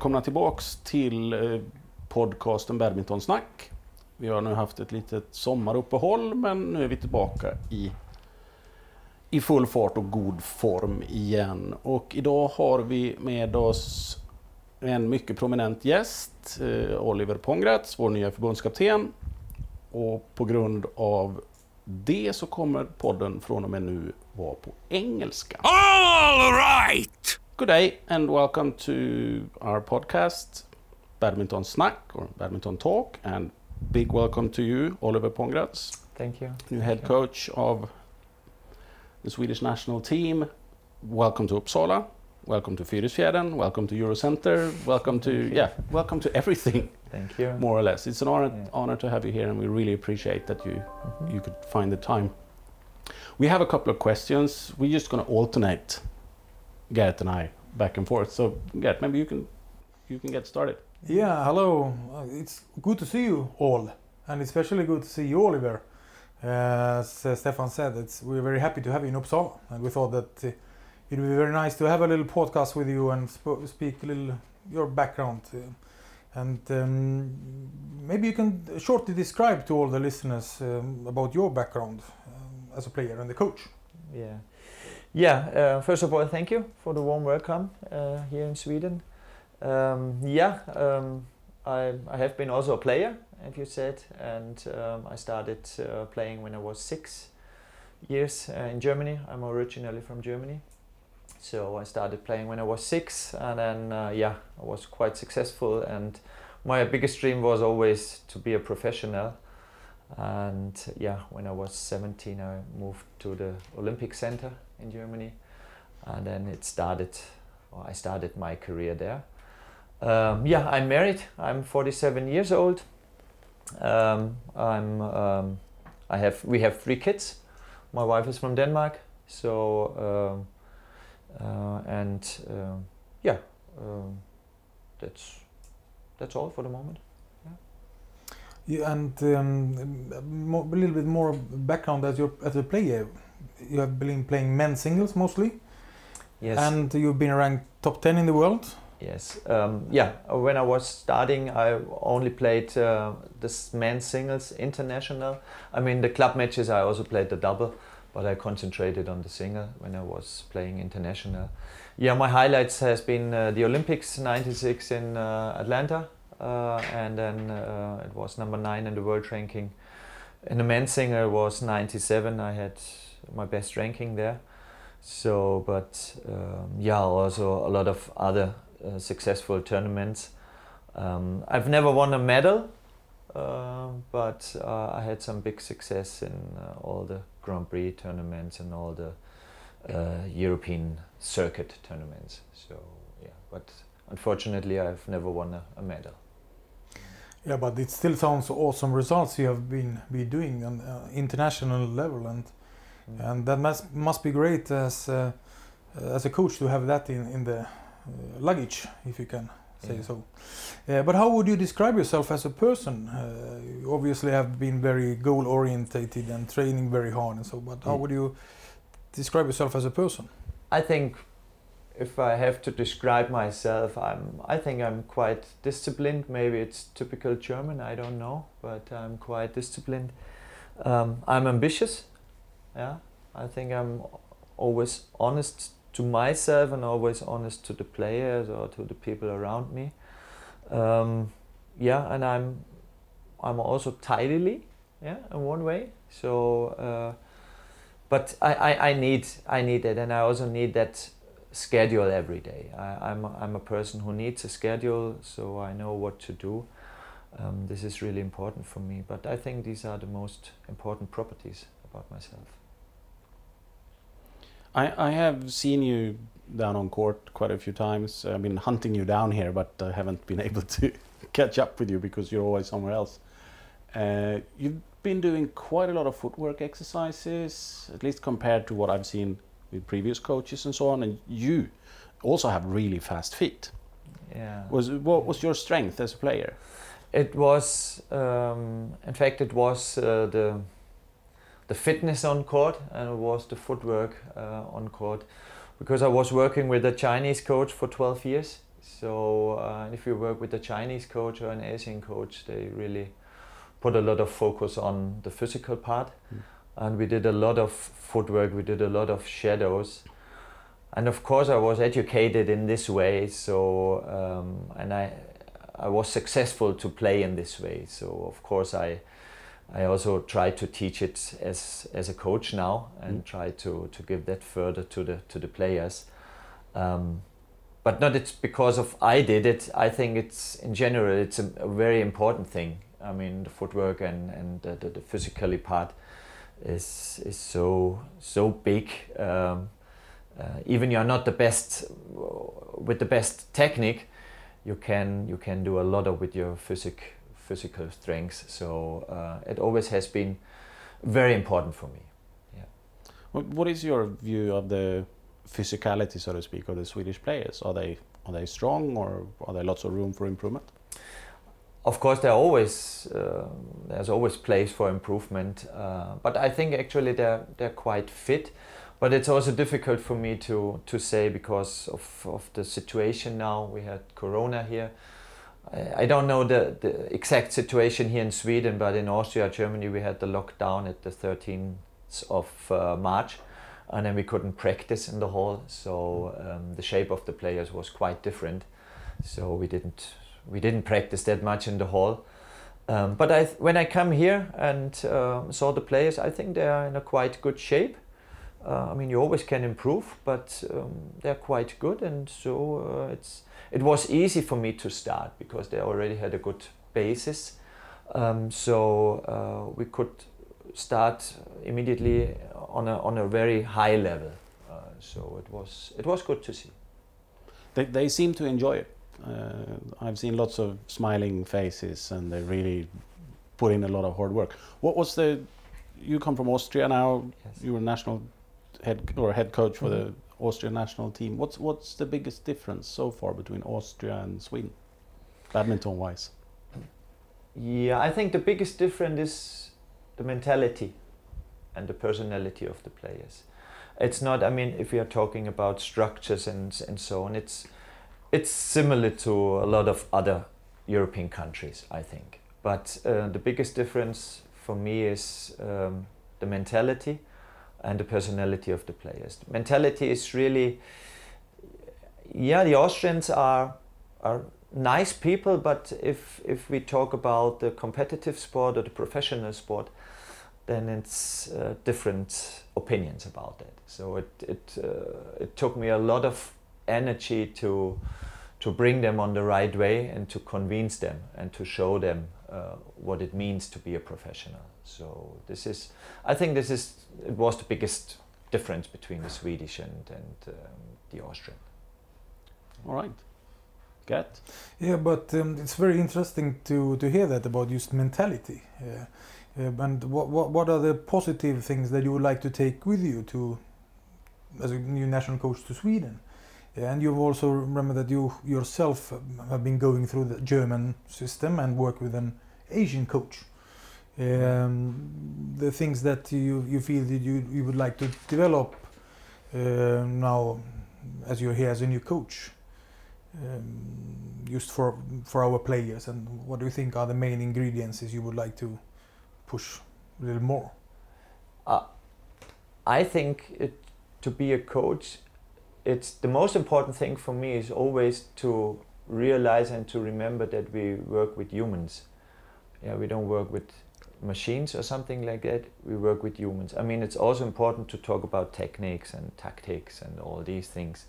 välkomna tillbaks till eh, podcasten Badmintonsnack. Vi har nu haft ett litet sommaruppehåll men nu är vi tillbaka i, i full fart och god form igen. Och idag har vi med oss en mycket prominent gäst, eh, Oliver Pongratz, vår nya förbundskapten. Och på grund av det så kommer podden från och med nu vara på engelska. All right! Good day and welcome to our podcast, Badminton Snack or Badminton Talk, and big welcome to you, Oliver Pongratz, Thank you. new head coach of the Swedish national team. Welcome to Uppsala. Welcome to Fyrisfjädern. Welcome to Eurocenter. Welcome to yeah. Welcome to everything, Thank you. more or less. It's an honor Yeah. honor to have you here, and we really appreciate that you Mhm. you could find the time. We have a couple of questions. We're just going to alternate, Gert and I, back and forth. So, Gert, maybe you can you can get started. Yeah, hello. Uh, It's good to see you all, and especially good to see you, Oliver. Uh, as uh, Stefan said, it's, we're very happy to have you in Uppsala, and we thought that uh, it would be very nice to have a little podcast with you and sp- speak a little your background. Uh, and um, maybe you can shortly describe to all the listeners um, about your background um, as a player and the coach. Yeah. Yeah. Uh, first of all, thank you for the warm welcome uh, here in Sweden. Um, yeah. Um, I, I have been also a player, as you said, and um, I started uh, playing when I was six years in Germany. I'm originally from Germany. So I started playing when I was six, and then uh, yeah, I was quite successful. And my biggest dream was always to be a professional. And yeah, when I was 17, I moved to the Olympic Center in Germany, and then it started. Or I started my career there. Um, yeah, I'm married. I'm 47 years old. Um, I'm. Um, I have. We have three kids. My wife is from Denmark. So, um, uh, and um, yeah, um, that's that's all for the moment. Yeah, and um, a little bit more background as your as a player. You have been playing men's singles mostly. Yes. And you've been ranked top 10 in the world. Yes. Um, yeah. When I was starting, I only played uh, this men's singles international. I mean, the club matches, I also played the double, but I concentrated on the single when I was playing international. Yeah, my highlights has been uh, the Olympics '96 in uh, Atlanta, and then uh, it was number nine in the world ranking. In the men's single was '97. I had my best ranking there. So, but um, yeah, also a lot of other uh, successful tournaments. Um, I've never won a medal, uh, but uh, I had some big success in uh, all the Grand Prix tournaments and all the uh, European circuit tournaments. So yeah, but unfortunately, I've never won a, a medal. Yeah, but it still sounds awesome results you have been be doing on uh, international level, and Mm. and that must must be great as uh, as a coach to have that in in the uh, luggage, if you can say Yeah. so. Uh, but how would you describe yourself as a person? Uh, you obviously have been very goal orientated and training very hard, and so. But how Mm. would you describe yourself as a person? I think if I have to describe myself, I'm. I think I'm quite disciplined. Maybe it's typical German. I don't know, but I'm quite disciplined. Um, I'm ambitious. Yeah, I think I'm always honest to myself and always honest to the players or to the people around me. Um, yeah, and I'm. I'm also tidily. Yeah, in one way. So. Uh, but I, I, I need I need it, and I also need that schedule every day. I, I'm a, I'm a person who needs a schedule, so I know what to do. Um, this is really important for me. But I think these are the most important properties about myself. I, I have seen you down on court quite a few times. I've been hunting you down here, but I haven't been able to catch up with you because you're always somewhere else. Uh, you've been doing quite a lot of footwork exercises, at least compared to what I've seen with previous coaches and so on. And you also have really fast feet. Yeah. Was what was your strength as a player? It was, um, in fact, it was uh, the the fitness on court and it was the footwork uh, on court, because I was working with a Chinese coach for 12 years So uh, if you work with a Chinese coach or an Asian coach, they really put a lot of focus on the physical part. Mm. And we did a lot of footwork, we did a lot of shadows. And of course, I was educated in this way, so um, and I, I was successful to play in this way. So of course, I, I also try to teach it as as a coach now and Mm. try to to give that further to the to the players. Um, but not it's because of I did it. I think it's in general it's a, a very important thing. I mean the footwork and and the, the, the physically part is is so so big. Um, uh, even you're not the best with the best technique, you can you can do a lot of with your physic physical strengths. So uh, it always has been very important for me. What, what is your view of the physicality, so to speak, of the Swedish players? Are they are they strong, or are there lots of room for improvement? Of course, there always uh, there's always place for improvement, uh, but I think actually they're they're quite fit. But it's also difficult for me to to say because of, of the situation now. We had Corona here. I, I don't know the, the exact situation here in Sweden, but in Austria, Germany, we had the lockdown at the 13th of uh, March, and then we couldn't practice in the hall. So um, the shape of the players was quite different. So we didn't we didn't practice that much in the hall. Um, but I, when I come here and um saw the players, I think they are in a quite good shape. Uh, I mean, you always can improve, but um, they're quite good, and so uh, it's it was easy for me to start because they already had a good basis. Um, so uh, we could start immediately on a on a very high level. Uh, so it was it was good to see. They, they seem to enjoy it. Uh, I've seen lots of smiling faces, and they really put in a lot of hard work. What was the? You come from Austria now. Yes. You were national head or head coach for the Mhm. Austrian national team. What's what's the biggest difference so far between Austria and Sweden, badminton wise? Yeah, I think the biggest difference is the mentality and the personality of the players. It's not. I mean, if we are talking about structures and and so on, it's it's similar to a lot of other European countries, I think. But uh, the biggest difference for me is um, the mentality and the personality of the players. The mentality is really, yeah, the Austrians are are nice people, but if if we talk about the competitive sport or the professional sport, then it's uh, different opinions about that. So it it uh, it took me a lot of energy to to bring them on the right way and to convince them and to show them uh, what it means to be a professional. So this is, I think this is it was the biggest difference between the Swedish and and um, the Austrian. All right. Get. Yeah, but um, it's very interesting to, to hear that about just mentality. Uh, uh, and what, what what are the positive things that you would like to take with you to, as a new national coach to Sweden? And you've also remember that you yourself have been going through the German system and work with an Asian coach. Um, the things that you, you feel that you, you would like to develop uh, now as you're here as a new coach um, just for for our players and what do you think are the main ingredients you would like to push a little more Uh, I think it, to be a coach, it's the most important thing for me is always to realize and to remember that we work with humans. Yeah, we don't work with machines or something like that. We work with humans. I mean, it's also important to talk about techniques and tactics and all these things.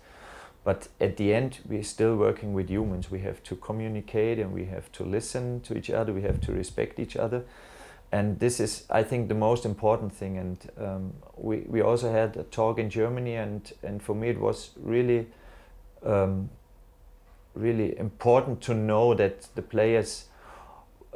But at the end, we're still working with humans. We have to communicate and we have to listen to each other. We have to respect each other and this is i think the most important thing. And um, we, we also had a talk in germany and, and for me it was really um, really important to know that the players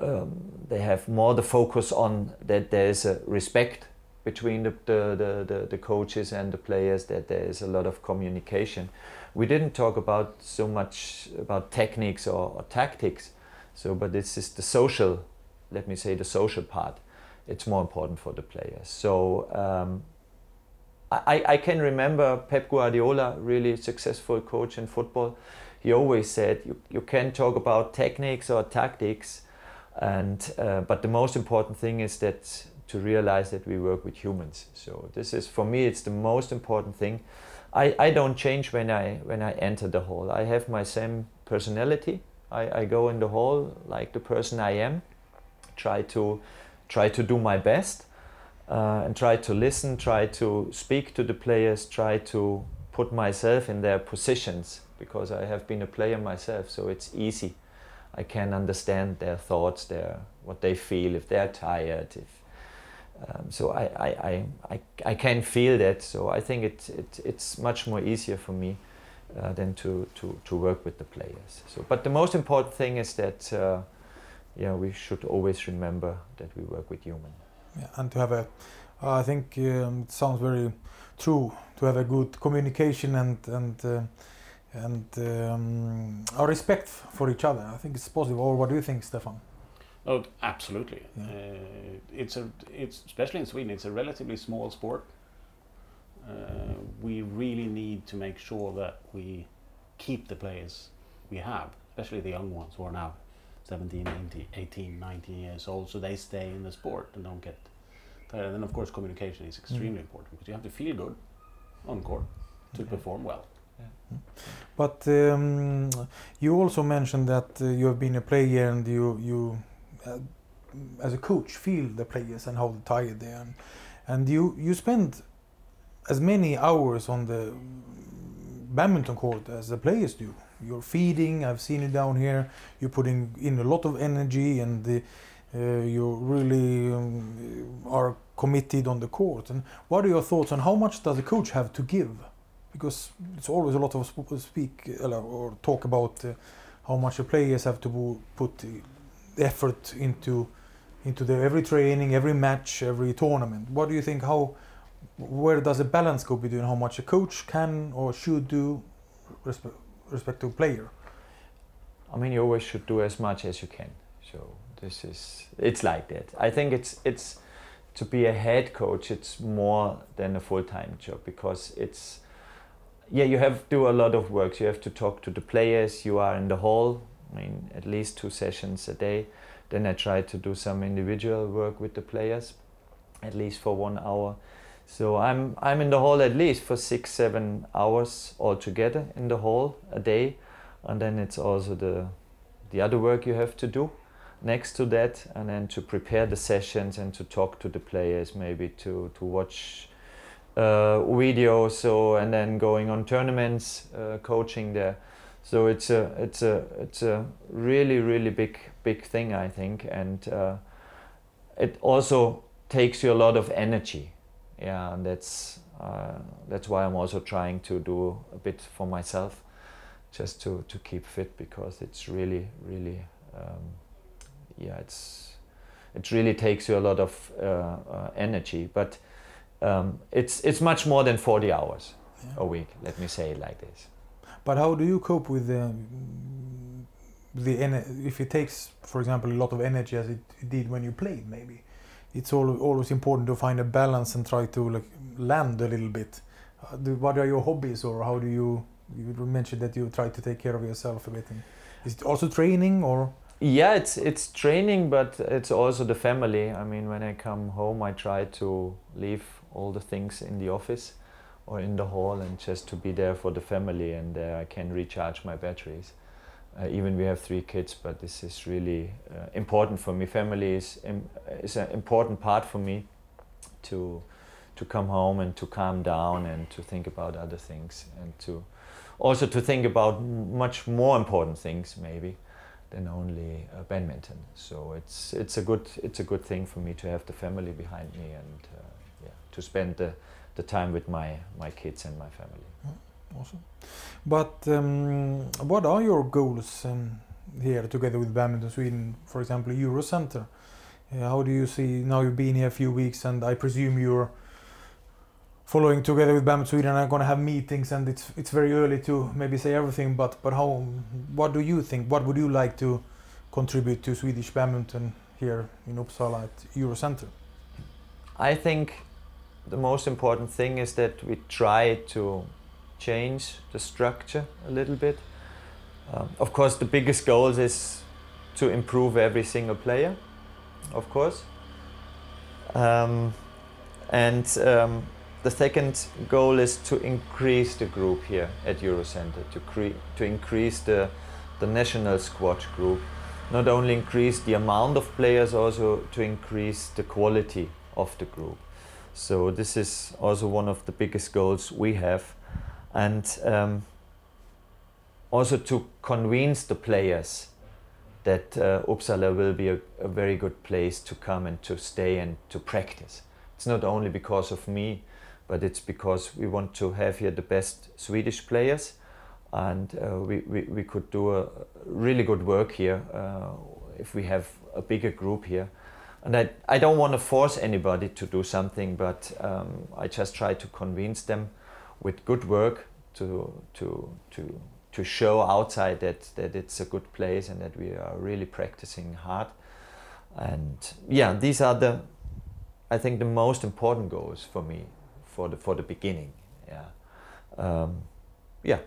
um, they have more the focus on that there is a respect between the, the, the, the, coaches and the players that there is a lot of communication. We didn't talk about so much about techniques or, or tactics. So but this is the social let me say the social part it's more important for the players so um, I, I can remember Pep Guardiola really successful coach in football he always said you, you can talk about techniques or tactics, and uh, but the most important thing is that to realize that we work with humans. So this is for me it's the most important thing. I, I don't change when I when I enter the hall. I have my same personality. I, I go in the hall like the person I am. Try to try to do my best uh, and try to listen, try to speak to the players, try to put myself in their positions because I have been a player myself, so it's easy. I can understand their thoughts, their what they feel, if they're tired, if um, so I, I, I, I, I can feel that. So I think it, it it's much more easier for me uh, than to, to, to work with the players. So, but the most important thing is that uh, yeah, we should always remember that we work with human. Yeah, and to have a, uh, I think um, it sounds very true to have a good communication and and uh, and um, a respect for each other. I think it's possible. Or what do you think, Stefan? Oh, absolutely. Yeah. Uh, it's a, it's especially in Sweden. It's a relatively small sport. Uh, we really need to make sure that we keep the players we have, especially the young ones who are now 17, 18, 19 years old, so they stay in the sport and don't get tired. And then, of course, communication is extremely important because you have to feel good on court to Okay. perform well. But um, you also mentioned that uh, you have been a player and you you uh, as a coach feel the players and how tired they are, and, and you you spend as many hours on the badminton court as the players do. You're feeding. I've seen it down here. You're putting in a lot of energy and the, uh, you really um, are committed on the court. And what are your thoughts on how much does a coach have to give? Because it's always a lot of sp- speak uh, or talk about uh, how much the players have to put effort into into every training, every match, every tournament. What do you think? How where does the balance go between how much a coach can or should do respect to player? I mean, you always should do as much as you can. So this is it's like that. I think it's it's to be a head coach. It's more than a full time job because it's yeah you have to do a lot of work. You have to talk to the players. You are in the hall. I mean, at least two sessions a day. Then I try to do some individual work with the players, at least for one hour. So I'm I'm in the hall at least for six seven hours altogether in the hall a day. And then it's also the the other work you have to do next to that. And then to prepare the sessions and to talk to the players maybe to to watch uh, videos. So and then going on tournaments uh, coaching there. So it's a it's a it's a really really big big thing i think. And uh, it also takes you a lot of energy yeah and that's uh, that's why i'm also trying to do a bit for myself just to, to keep fit because it's really really um, yeah it's it really takes you a lot of uh, uh, energy but um, it's it's much more than 40 hours Yeah. a week let me say it like this But how do you cope with the the ener- if it takes, for example, a lot of energy as it did when you played? Maybe it's al- always important to find a balance and try to like land a little bit. What are your hobbies, or how do you? You mentioned that you try to take care of yourself a bit. Is it also training, or yeah it's it's training but it's also the family i mean when i come home i try to leave all the things in the office or in the hall and just to be there for the family and there i can recharge my batteries uh, even we have three kids but this is really uh, important for me family is im- is an important part for me to to come home and to calm down and to think about other things and to also to think about much more important things maybe than only uh, badminton. So it's it's a good it's a good thing for me to have the family behind me and uh, yeah to spend the, the time with my my kids and my family. Awesome? But um, what are your goals um, here together with Badminton Sweden? For example, Eurocenter. Uh, how do you see now? You've been here a few weeks, and I presume you're following together with Badminton Sweden. and are going to have meetings, and it's it's very early to maybe say everything. But but how? What do you think? What would you like to contribute to Swedish badminton here in Uppsala at Eurocenter? I think the most important thing is that we try to change the structure a little bit Um, of course, the biggest goal is to improve every single player, of course. Um, and um, the second goal is to increase the group here at Eurocenter, to, cre- to increase the, the national squad group. Not only increase the amount of players, also to increase the quality of the group. So this is also one of the biggest goals we have, and um, also to convince the players that uh, Uppsala will be a, a, very good place to come and to stay and to practice. It's not only because of me, but it's because we want to have here the best Swedish players, and uh, we, we, we could do a really good work here uh, if we have a bigger group here. And I, I don't want to force anybody to do something, but um, I just try to convince them with good work to, to, to, to show outside that, that it's a good place and that we are really practicing hard. And yeah, these are the, I think, the most important goals for me for the, for the beginning. Yeah. Um, yeah.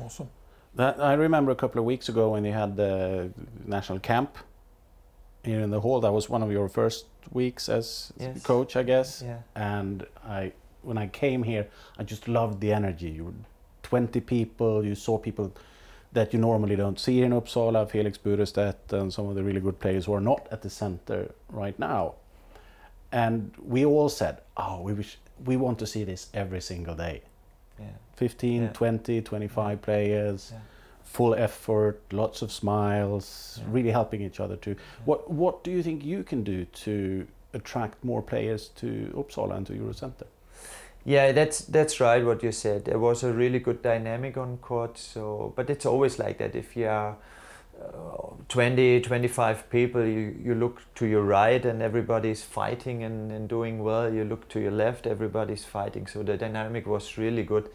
Awesome. That, I remember a couple of weeks ago when you had the national camp here in the hall. That was one of your first weeks as Yes. coach, I guess. Yeah. And I, when I came here, I just loved the energy. You were 20 people. You saw people that you normally don't see in Uppsala, Felix Burestedt and some of the really good players who are not at the center right now. And we all said, "Oh, we wish we want to see this every single day." Yeah. 15, Yeah. 20, 25 players, Yeah. full effort, lots of smiles, really helping each other too. What what do you think you can do to attract more players to Uppsala and to Eurocenter? Yeah, that's that's right what you said. There was a really good dynamic on court. So, but it's always like that. If you are uh, 20, 25 people, you, you look to your right and everybody's fighting and, and doing well. You look to your left, everybody's fighting. So the dynamic was really good.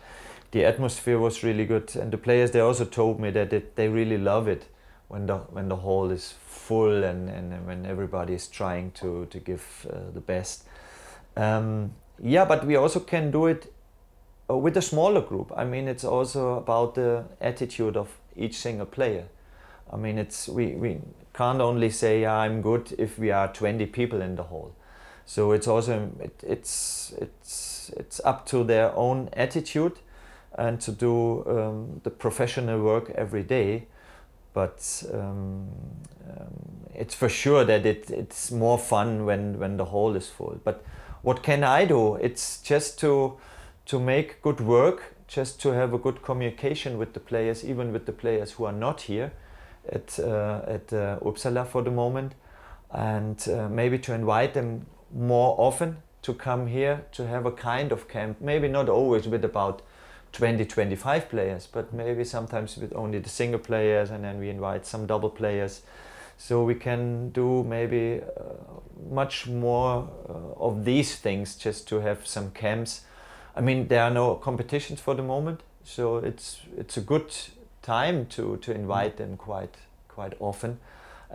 The atmosphere was really good, and the players they also told me that it, they really love it when the when the hall is full and, and when everybody is trying to to give uh, the best. Um, yeah, but we also can do it uh, with a smaller group. I mean, it's also about the attitude of each single player. I mean, it's we, we can't only say yeah, I'm good if we are 20 people in the hall. So it's also it, it's it's it's up to their own attitude and to do um, the professional work every day. But um, um, it's for sure that it, it's more fun when, when the hall is full. But what can I do? It's just to to make good work, just to have a good communication with the players, even with the players who are not here at uh, at uh, Uppsala for the moment, and uh, maybe to invite them more often to come here to have a kind of camp. Maybe not always with about 20, 25 players, but maybe sometimes with only the single players, and then we invite some double players. So we can do maybe uh, much more uh, of these things just to have some camps. I mean, there are no competitions for the moment, so it's it's a good time to, to invite them quite quite often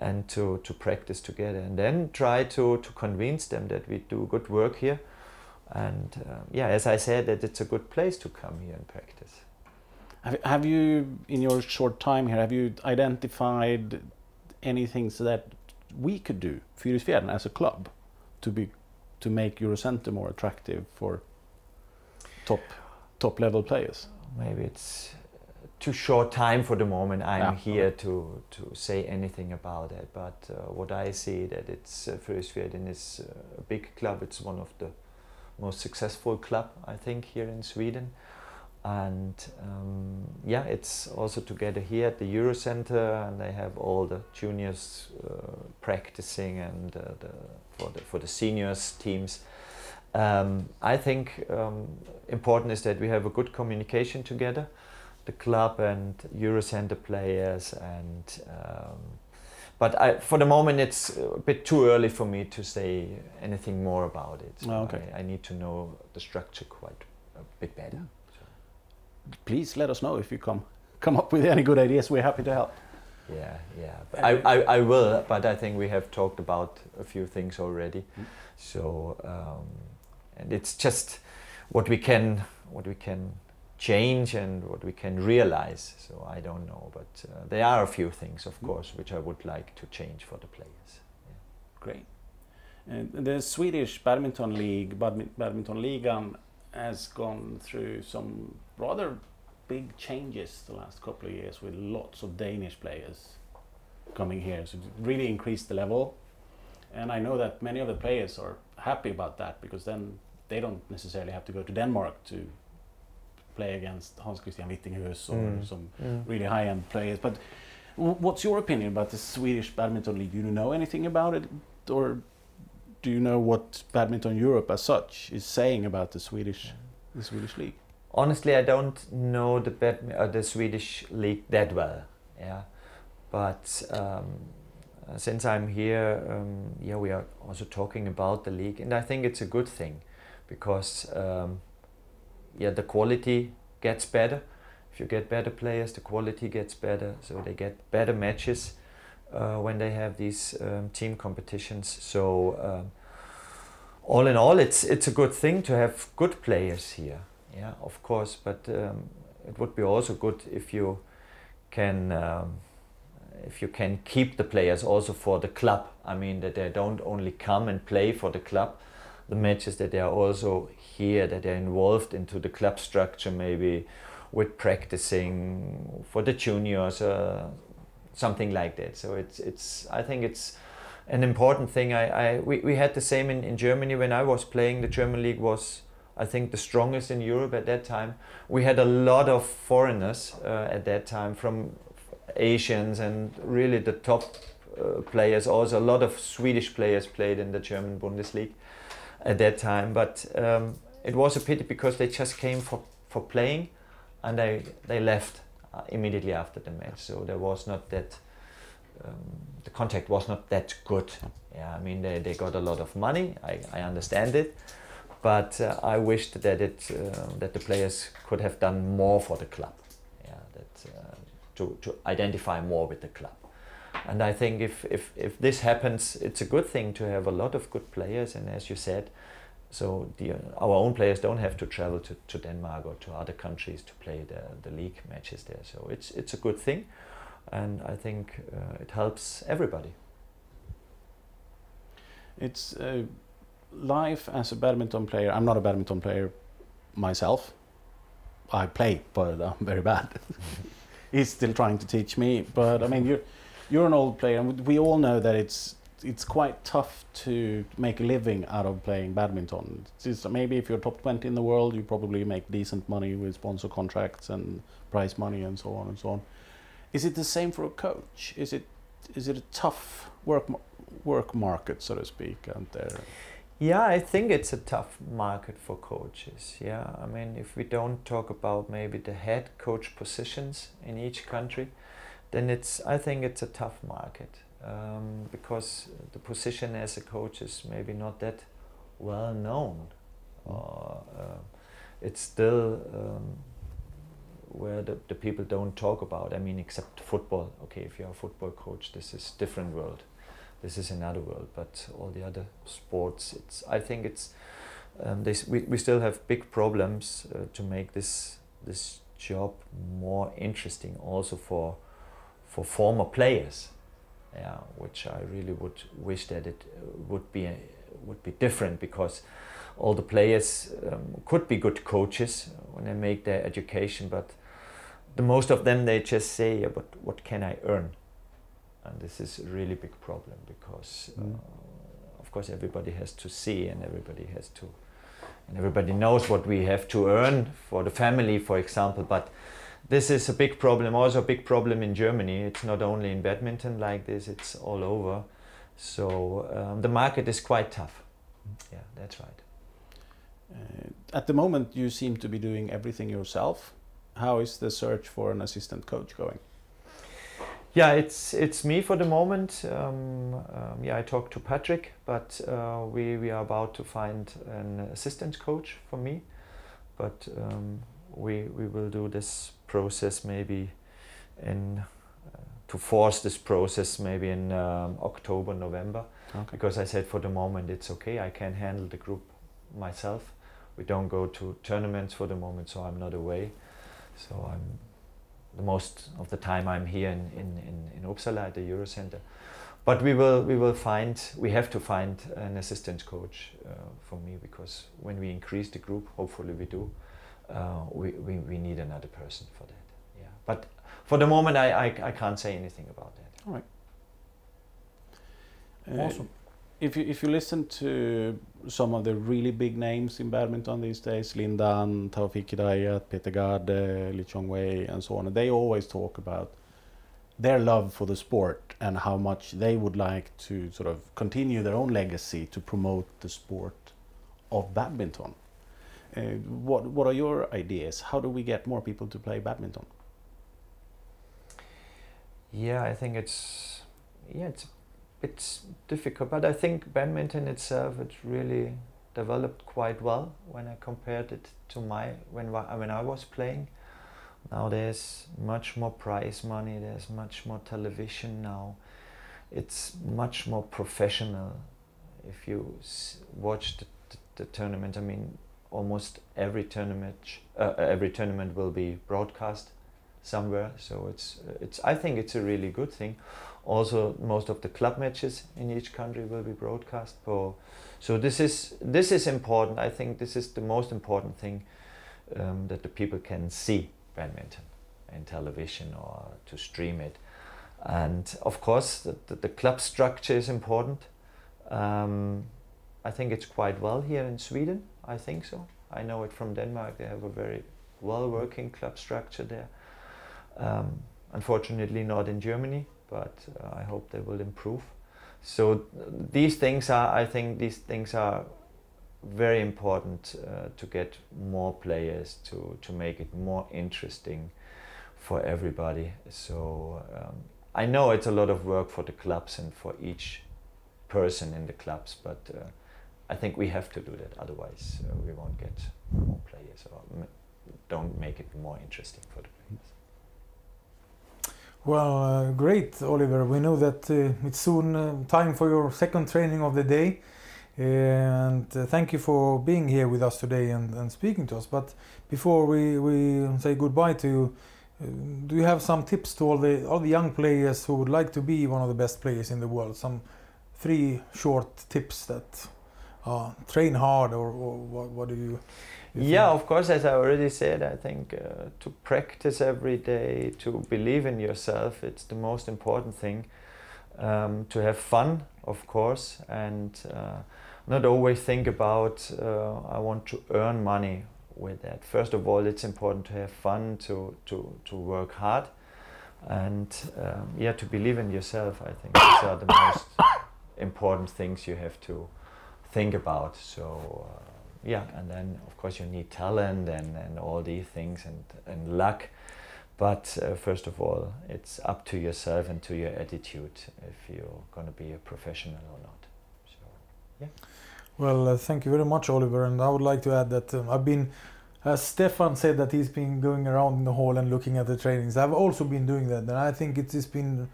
and to, to practice together and then try to, to convince them that we do good work here and uh, yeah as I said that it's a good place to come here and practice. Have, have you, in your short time here, have you identified anything so that we could do, Fyrisfjädern as a club, to be to make Eurocenter more attractive for top top level players? Maybe it's too short time for the moment I'm Yeah. here to, to say anything about it. But uh, what I see that it's uh, Fyrisfjädern is uh, a big club. It's one of the most successful club I think here in Sweden. And um, yeah, it's also together here at the Eurocenter, and they have all the juniors uh, practicing and uh, the, for the for the seniors teams. Um, I think um, important is that we have a good communication together, the club and Eurocenter players, and um, but I, for the moment it's a bit too early for me to say anything more about it. So Oh, okay. I, I need to know the structure quite a bit better. Please let us know if you come come up with any good ideas. We're happy to help. Yeah, yeah. I, I, I will, but I think we have talked about a few things already. Mm. So, um, and it's just what we can what we can change and what we can realize. So I don't know, but uh, there are a few things, of course, which I would like to change for the players. Great. And the Swedish Badminton League, badmi- Badminton Ligan, has gone through some rather big changes the last couple of years with lots of Danish players coming here. So it really increased the level. And I know that many of the players are happy about that because then they don't necessarily have to go to Denmark to play against Hans-Kristian Vittinghus or Mm. some really high end players. But w- what's your opinion about the Swedish Badminton League? Do you know anything about it? Or do you know what Badminton Europe as such is saying about the Swedish the Swedish league? Honestly, I don't know the bad, uh, the Swedish league that well. Yeah, but um, uh, since I'm here, um, yeah, we are also talking about the league, and I think it's a good thing because um, yeah, the quality gets better. If you get better players, the quality gets better, so they get better matches uh, when they have these um, team competitions. So. Um, all in all, it's it's a good thing to have good players here. Yeah, of course, but um, it would be also good if you can um, if you can keep the players also for the club. I mean that they don't only come and play for the club, the matches that they are also here, that they're involved into the club structure, maybe with practicing for the juniors, uh, something like that. So it's it's I think it's an important thing. I, I we, we had the same in, in Germany when I was playing. The German league was I think the strongest in Europe at that time. We had a lot of foreigners uh, at that time from Asians and really the top uh, players. Also, a lot of Swedish players played in the German Bundesliga at that time. But um, it was a pity because they just came for, for playing and they they left uh, immediately after the match. So there was not that. Um, the contact was not that good. Yeah, I mean they, they got a lot of money. I, I understand it, but uh, I wished that it uh, that the players could have done more for the club. Yeah, that uh, to to identify more with the club. And I think if, if if this happens, it's a good thing to have a lot of good players. And as you said, so the, our own players don't have to travel to, to Denmark or to other countries to play the, the league matches there. So it's it's a good thing and I think uh, it helps everybody. It's uh, life as a badminton player. I'm not a badminton player myself. I play, but I'm very bad. He's still trying to teach me. But I mean, you're you're an old player, and we all know that it's it's quite tough to make a living out of playing badminton. It's maybe if you're top 20 in the world, you probably make decent money with sponsor contracts and prize money and so on and so on. Is it the same for a coach? Is it is it a tough work work market, so to speak, out there? Yeah, I think it's a tough market for coaches. Yeah, I mean, if we don't talk about maybe the head coach positions in each country, then it's I think it's a tough market um, because the position as a coach is maybe not that well known, or uh, it's still. Um, where the, the people don't talk about. I mean, except football. Okay, if you're a football coach, this is different world. This is another world. But all the other sports, it's. I think it's. Um, this, we, we still have big problems uh, to make this this job more interesting, also for for former players. Yeah, which I really would wish that it would be would be different because all the players um, could be good coaches when they make their education, but the most of them they just say, yeah, but what can I earn? And this is a really big problem because, Mm. uh, of course, everybody has to see and everybody has to, and everybody knows what we have to earn for the family, for example. But this is a big problem, also a big problem in Germany. It's not only in badminton like this; it's all over. So um, the market is quite tough. Yeah, that's right. Uh, at the moment, you seem to be doing everything yourself. How is the search for an assistant coach going? Yeah, it's it's me for the moment. Um, um, yeah, I talked to Patrick, but uh, we we are about to find an assistant coach for me. But um, we we will do this process maybe in uh, to force this process maybe in um, October November Okay. because I said for the moment it's okay. I can handle the group myself. We don't go to tournaments for the moment, so I'm not away. So I'm the most of the time I'm here in, in, in, in Uppsala at the Eurocenter. But we will we will find we have to find an assistant coach uh, for me because when we increase the group, hopefully we do, uh, we, we, we need another person for that. Yeah. But for the moment, I, I, I can't say anything about that. Uh, Awesome. If you, if you listen to some of the really big names in badminton these days, Lin Dan, Taufik Hidayat, Peter Gade, Li Chongwei, and so on, they always talk about their love for the sport and how much they would like to sort of continue their own legacy to promote the sport of badminton. Uh, what what are your ideas? How do we get more people to play badminton? Yeah, I think it's yeah it's it's difficult, but I think badminton itself it's really developed quite well when I compared it to my when when I was playing. Now there's much more prize money. There's much more television now. It's much more professional. If you watch the, the, the tournament, I mean, almost every tournament uh, every tournament will be broadcast somewhere. So it's it's I think it's a really good thing. Also, most of the club matches in each country will be broadcast. For, so this is this is important. I think this is the most important thing um, that the people can see badminton in television or to stream it. And of course, the, the, the club structure is important. Um, I think it's quite well here in Sweden. I think so. I know it from Denmark. They have a very well working club structure there. Um, unfortunately, not in Germany, but uh, I hope they will improve. So th- these things are, I think, these things are very important uh, to get more players to to make it more interesting for everybody. So um, I know it's a lot of work for the clubs and for each person in the clubs, but uh, I think we have to do that. Otherwise, uh, we won't get more players or m- don't make it more interesting for the. Well, uh, great, Oliver. We know that uh, it's soon uh, time for your second training of the day. And uh, thank you for being here with us today and, and speaking to us. But before we, we say goodbye to you, uh, do you have some tips to all the all the young players who would like to be one of the best players in the world? Some three short tips that uh, train hard, or, or what, what do you? Yeah, think? of course, as I already said, I think uh, to practice every day, to believe in yourself, it's the most important thing. Um, to have fun, of course, and uh, not always think about uh, I want to earn money with that. First of all, it's important to have fun, to to to work hard, and um, yeah, to believe in yourself. I think these are the most important things you have to think about. So. Uh, yeah, and then of course you need talent and, and all these things and, and luck. But uh, first of all, it's up to yourself and to your attitude if you're going to be a professional or not. So, yeah. Well, uh, thank you very much, Oliver. And I would like to add that um, I've been, as Stefan said, that he's been going around in the hall and looking at the trainings. I've also been doing that, and I think it has been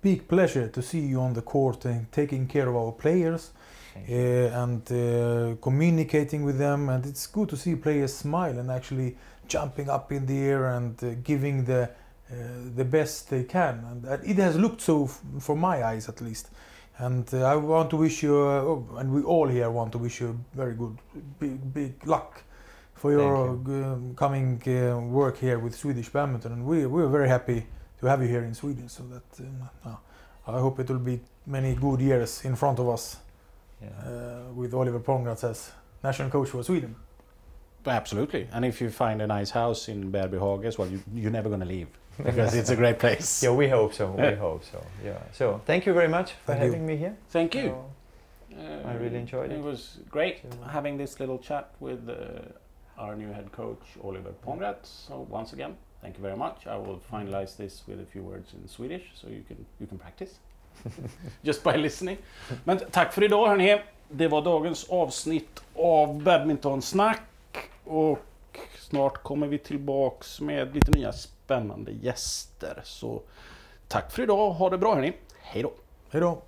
big pleasure to see you on the court and taking care of our players uh, and uh, communicating with them. And it's good to see players smile and actually jumping up in the air and uh, giving the uh, the best they can. And it has looked so, f- for my eyes at least. And uh, I want to wish you, uh, oh, and we all here want to wish you very good, big, big luck for your um, coming uh, work here with Swedish badminton. And we we're very happy to have you here in Sweden. So that um, I hope it will be many good years in front of us Yeah. uh, with Oliver Pongratz as national coach for Sweden. Absolutely. And if you find a nice house in Bärbyhage as well, you, you're never going to leave because it's a great place. yeah, we hope so. We hope so. Yeah. So thank you very much for Thank you. having me here. Thank you. So, I really enjoyed It it. was great So- having this little chat with uh, our new head coach, Oliver Pongratz. So once again, thank you very much. I will finalize this with a few words in Swedish so you can, you can practice. Just by listening. Men tack för idag hörni. Det var dagens avsnitt av Badmintonsnack. Och snart kommer vi tillbaks med lite nya spännande gäster. Så tack för idag. Ha det bra hörni. Hej då. Hej då!